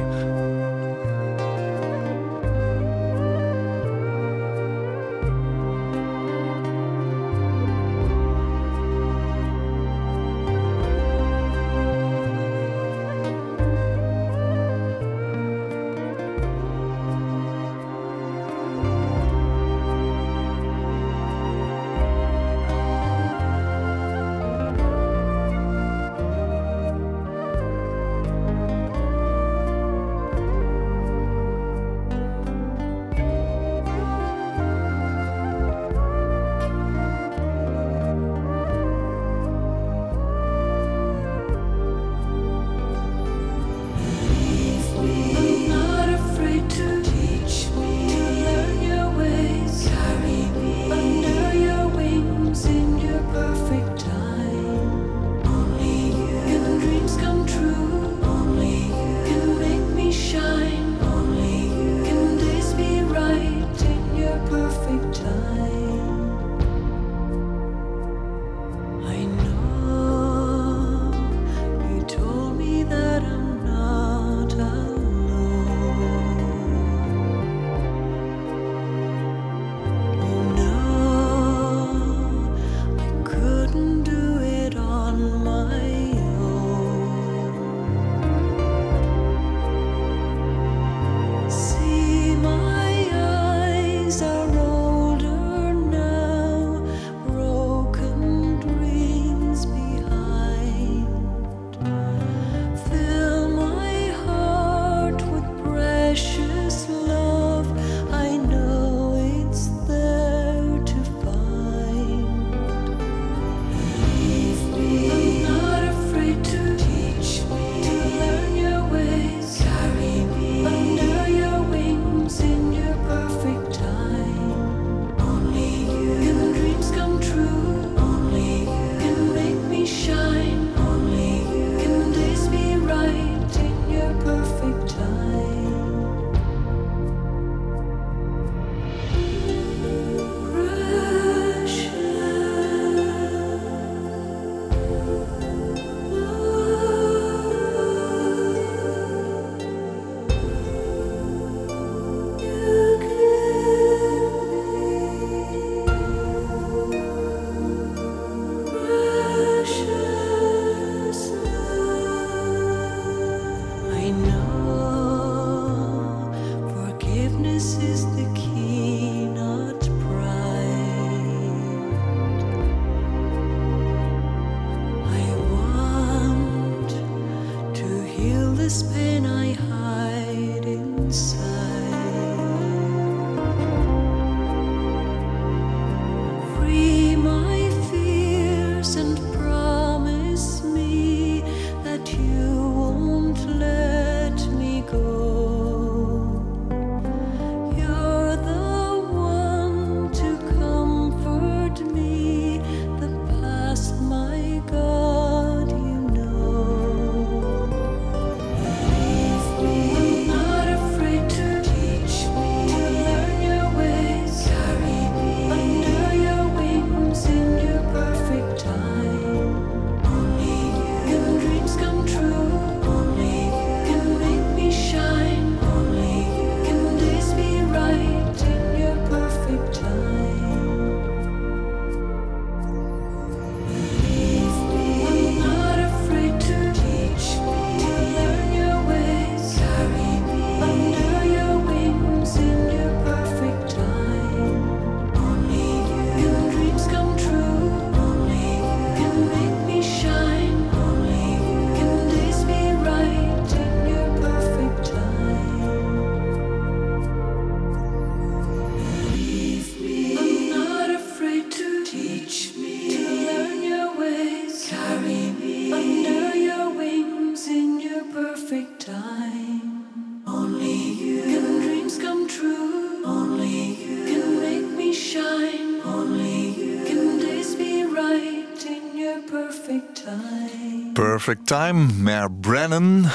Perfect Time, Mer Brennan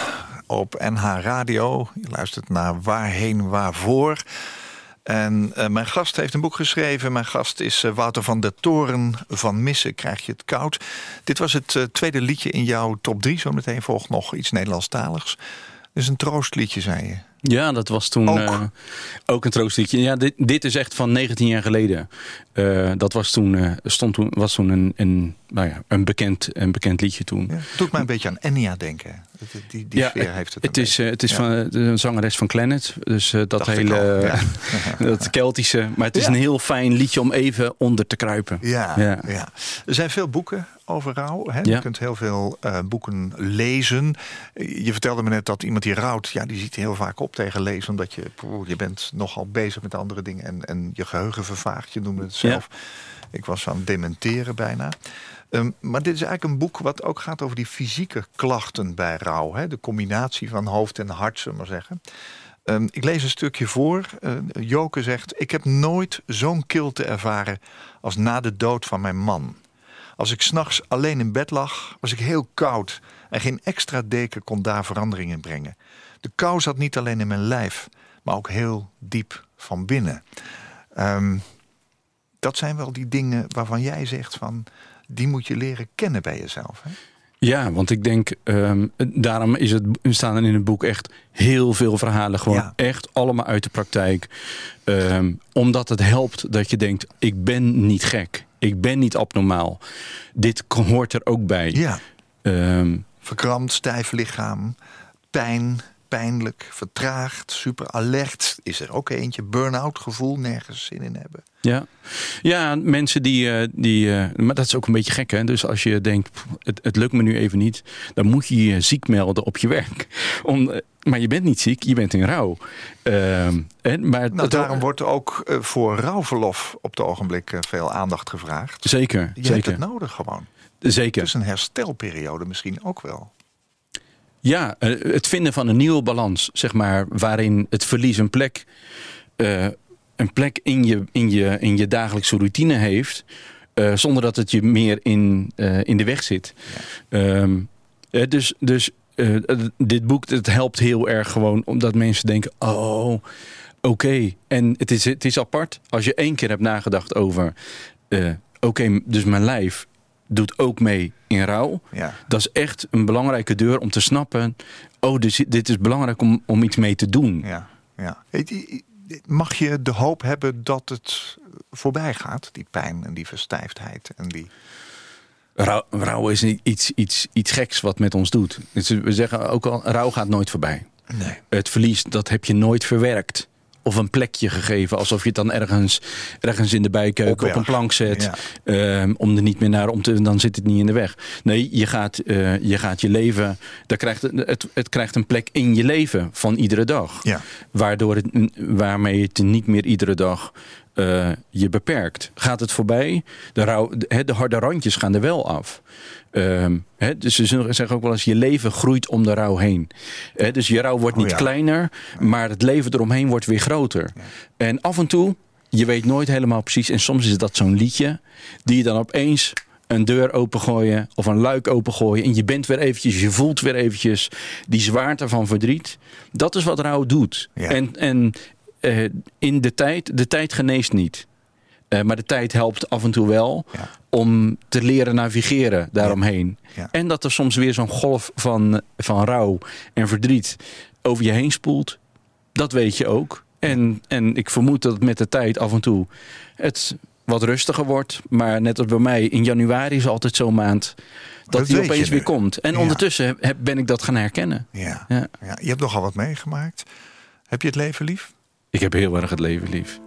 op NH Radio. Je luistert naar Waarheen Waarvoor. En eh, mijn gast heeft een boek geschreven. Mijn gast is eh, Wouter van der Toren. Van Missen krijg je het koud. Dit was het eh, tweede liedje in jouw top 3. Zometeen volgt nog iets Nederlandstaligs. Dus een troostliedje, zei je. Ja, dat was toen Ook. ook, ook een troostliedje. Ja, dit, dit is echt van 19 jaar geleden. Eh, dat was toen, eh, stond toen, was toen een, een, nou ja, een, bekend, een bekend liedje toen. Ja, het doet mij een beetje aan Enya denken. Die, die, sfeer heeft het. het een is, eh, het is Ja. van de zangeres van Planet. Dus eh, dat Dacht hele dat Keltische. Maar het is een heel fijn liedje om even onder te kruipen. Ja, ja. Er zijn veel boeken over rouw. Hè? Je kunt heel veel eh, boeken lezen. Je vertelde me net dat iemand die rouwt, ja, die ziet heel vaak op tegen lezen. Omdat je, je bent nogal bezig met andere dingen en, en je geheugen vervaagt. Je noemde het zelf. Ik was aan het dementeren bijna. Ehm, maar dit is eigenlijk een boek wat ook gaat over die fysieke klachten bij rouw. Hè? De combinatie van hoofd en hart, zullen we maar zeggen. Ehm, ik lees een stukje voor. Eh, Joke zegt: Ik heb nooit zo'n kilte ervaren als na de dood van mijn man. Als ik s'nachts alleen in bed lag, was ik heel koud en geen extra deken kon daar verandering in brengen. De kou zat niet alleen in mijn lijf, maar ook heel diep van binnen. Ehm, dat zijn wel die dingen waarvan jij zegt van die moet je leren kennen bij jezelf. Hè? Ja, want ik denk, ehm, daarom is het, staan er in het boek echt heel veel verhalen. Gewoon Ja. echt allemaal uit de praktijk. Ehm, omdat het helpt dat je denkt, ik ben niet gek. Ik ben niet abnormaal. Dit hoort er ook bij. Ja, Ehm, verkrampt, stijf lichaam, pijn, pijnlijk, vertraagd, super alert. Is er ook eentje, burn-out gevoel, nergens zin in hebben. Ja, ja mensen die. eh, die eh, maar dat is ook een beetje gek, hè? Dus als je denkt, het, het lukt me nu even niet, dan moet je je ziek melden op je werk. Om, eh, maar je bent niet ziek, je bent in rouw. Ehm, hè, maar Nou, het- daarom wordt ook voor rouwverlof op het ogenblik veel aandacht gevraagd. Zeker, Je hebt zeker. het nodig gewoon. zeker. Dus een herstelperiode misschien ook wel. Ja, eh, het vinden van een nieuwe balans, zeg maar, waarin het verlies een plek, eh, een plek in, je, in, je, in je dagelijkse routine heeft, eh, zonder dat het je meer in, in de weg zit. Ehm, eh, dus dus dit boek het helpt heel erg gewoon omdat mensen denken, oh, oké. En het is, het is apart als je één keer hebt nagedacht over, oké, dus mijn lijf doet ook mee in rouw. Ja. Dat is echt een belangrijke deur om te snappen. Oh, dus dit is belangrijk om, om iets mee te doen. Ja, ja. Mag je de hoop hebben dat het voorbij gaat, die pijn en die verstijfdheid en die. Rouw, is iets, iets, iets geks wat met ons doet. Dus we zeggen ook al, rouw gaat nooit voorbij. Nee. Het verlies, dat heb je nooit verwerkt. Of een plekje gegeven, alsof je het dan ergens, ergens in de bijkeuken op een plank zet. Ja. ehm, om er niet meer naar om te, dan zit het niet in de weg. Nee, je gaat, eh, je, gaat je leven, daar krijgt, het, het, het krijgt een plek in je leven van iedere dag. Ja. Waardoor het, waarmee het niet meer iedere dag eh, je beperkt. Gaat het voorbij, de, hè, de harde randjes gaan er wel af. Ehm, dus ze zeggen ook wel eens, je leven groeit om de rouw heen. Dus je rouw wordt Oh niet ja. kleiner, maar het leven eromheen wordt weer groter. En af en toe, je weet nooit helemaal precies, en soms is dat zo'n liedje, die je dan opeens een deur opengooien of een luik opengooien en je bent weer eventjes, je voelt weer eventjes die zwaarte van verdriet. Dat is wat rouw doet. Ja. En, en eh, in de tijd, de tijd geneest niet. Eh, maar de tijd helpt af en toe wel Ja. om te leren navigeren daaromheen. Ja. En dat er soms weer zo'n golf van, van rouw en verdriet over je heen spoelt. Dat weet je ook. En, en ik vermoed dat het met de tijd af en toe het wat rustiger wordt. Maar net als bij mij, in januari is altijd zo'n maand dat, Dat die opeens weer komt. En Ja. ondertussen heb- ben ik dat gaan herkennen. Ja. Ja. ja. Je hebt nogal wat meegemaakt. Heb je het leven lief? Ik heb heel erg het leven lief.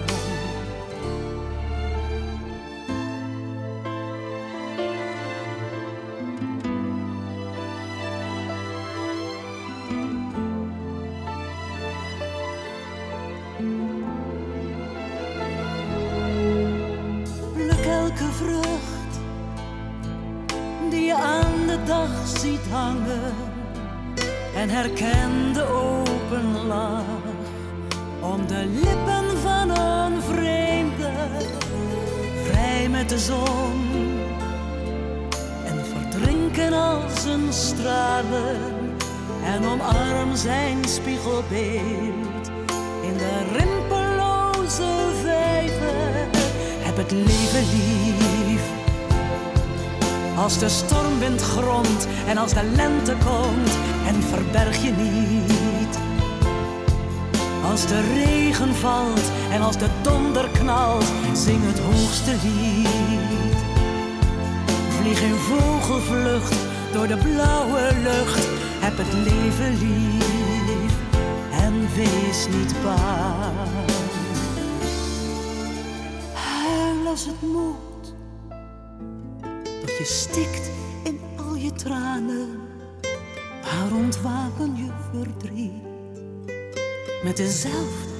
Bang. Als de donder knalt, zing het hoogste lied. Vlieg in vogelvlucht door de blauwe lucht, heb het leven lief en wees niet bang. Huil als het moet, tot je stikt in al je tranen. Maar ontwapen je verdriet met dezelfde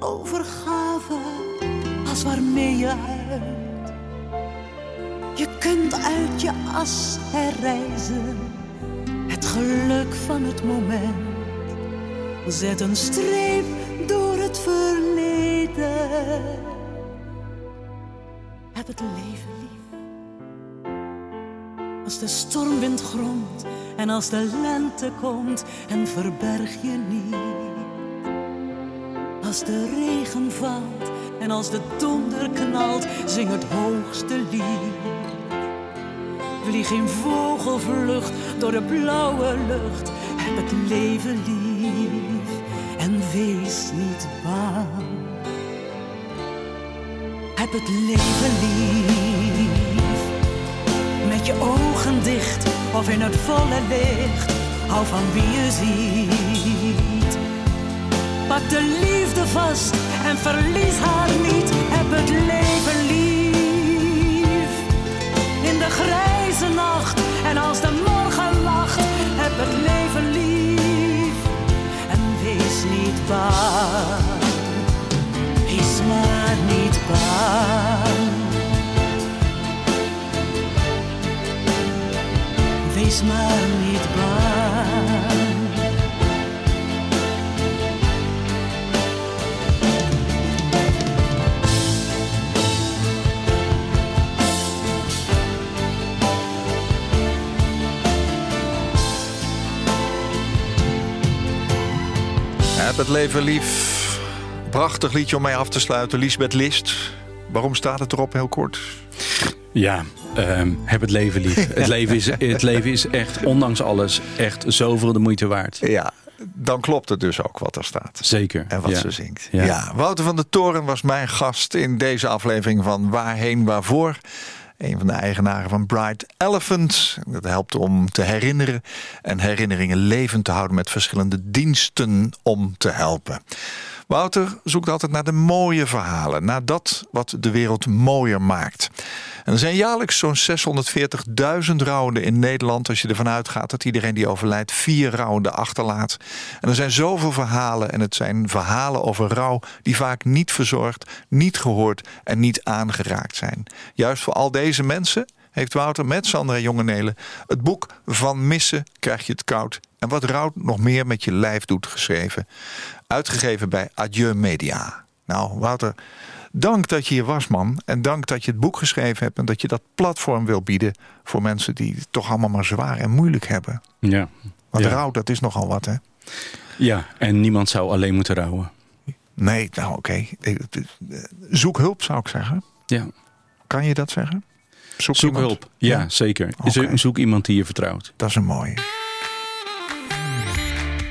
overgave als waarmee je huilt. Je kunt uit je as herreizen, het geluk van het moment. Zet een streep door het verleden. Heb het leven lief. Als de stormwind gromt en als de lente komt en verberg je niet. Als de regen valt en als de donder knalt, zing het hoogste lied. Vlieg in vogelvlucht door de blauwe lucht, heb het leven lief en wees niet bang. Heb het leven lief, met je ogen dicht of in het volle licht, hou van wie je ziet. Pak de liefde vast en verlies haar niet. Heb het leven lief. In de grijze nacht en als de morgen lacht. Heb het leven lief. En wees niet bang. Wees maar niet bang. Wees maar niet bang. Het leven lief. Prachtig liedje om mee af te sluiten. Lisbeth List. Waarom staat het erop heel kort? Ja, ehm, heb het leven lief. Het, leven is, het leven is echt, ondanks alles, echt zoveel de moeite waard. Ja, dan klopt het dus ook wat er staat. Zeker. En wat ja. ze zingt. Ja. Ja. Wouter van der Toren was mijn gast in deze aflevering van Waarheen Waarvoor. Een van de eigenaren van Bright Elephant. Dat helpt om te herinneren en herinneringen levend te houden met verschillende diensten om te helpen. Wouter zoekt altijd naar de mooie verhalen, naar dat wat de wereld mooier maakt. En er zijn jaarlijks zo'n 640.000 rouwenden in Nederland. Als je ervan uitgaat dat iedereen die overlijdt vier rouwenden achterlaat. En er zijn zoveel verhalen. En het zijn verhalen over rouw die vaak niet verzorgd, niet gehoord en niet aangeraakt zijn. Juist voor al deze mensen heeft Wouter met Sandra Jongenelen het boek Van Missen krijg je het koud. En wat rouw nog meer met je lijf doet geschreven. Uitgegeven bij Adieu Media. Nou, Wouter, dank dat je hier was, man. En dank dat je het boek geschreven hebt. En dat je dat platform wil bieden voor mensen die het toch allemaal maar zwaar en moeilijk hebben. Ja. Want Ja. rouw, dat is nogal wat, hè? Ja, en niemand zou alleen moeten rouwen. Nee, nou oké. Eh, Zoek hulp zou ik zeggen. Ja. Kan je dat zeggen? Zoek, hulp. Ja, zeker. Zoek iemand die je vertrouwt. Dat is een mooie.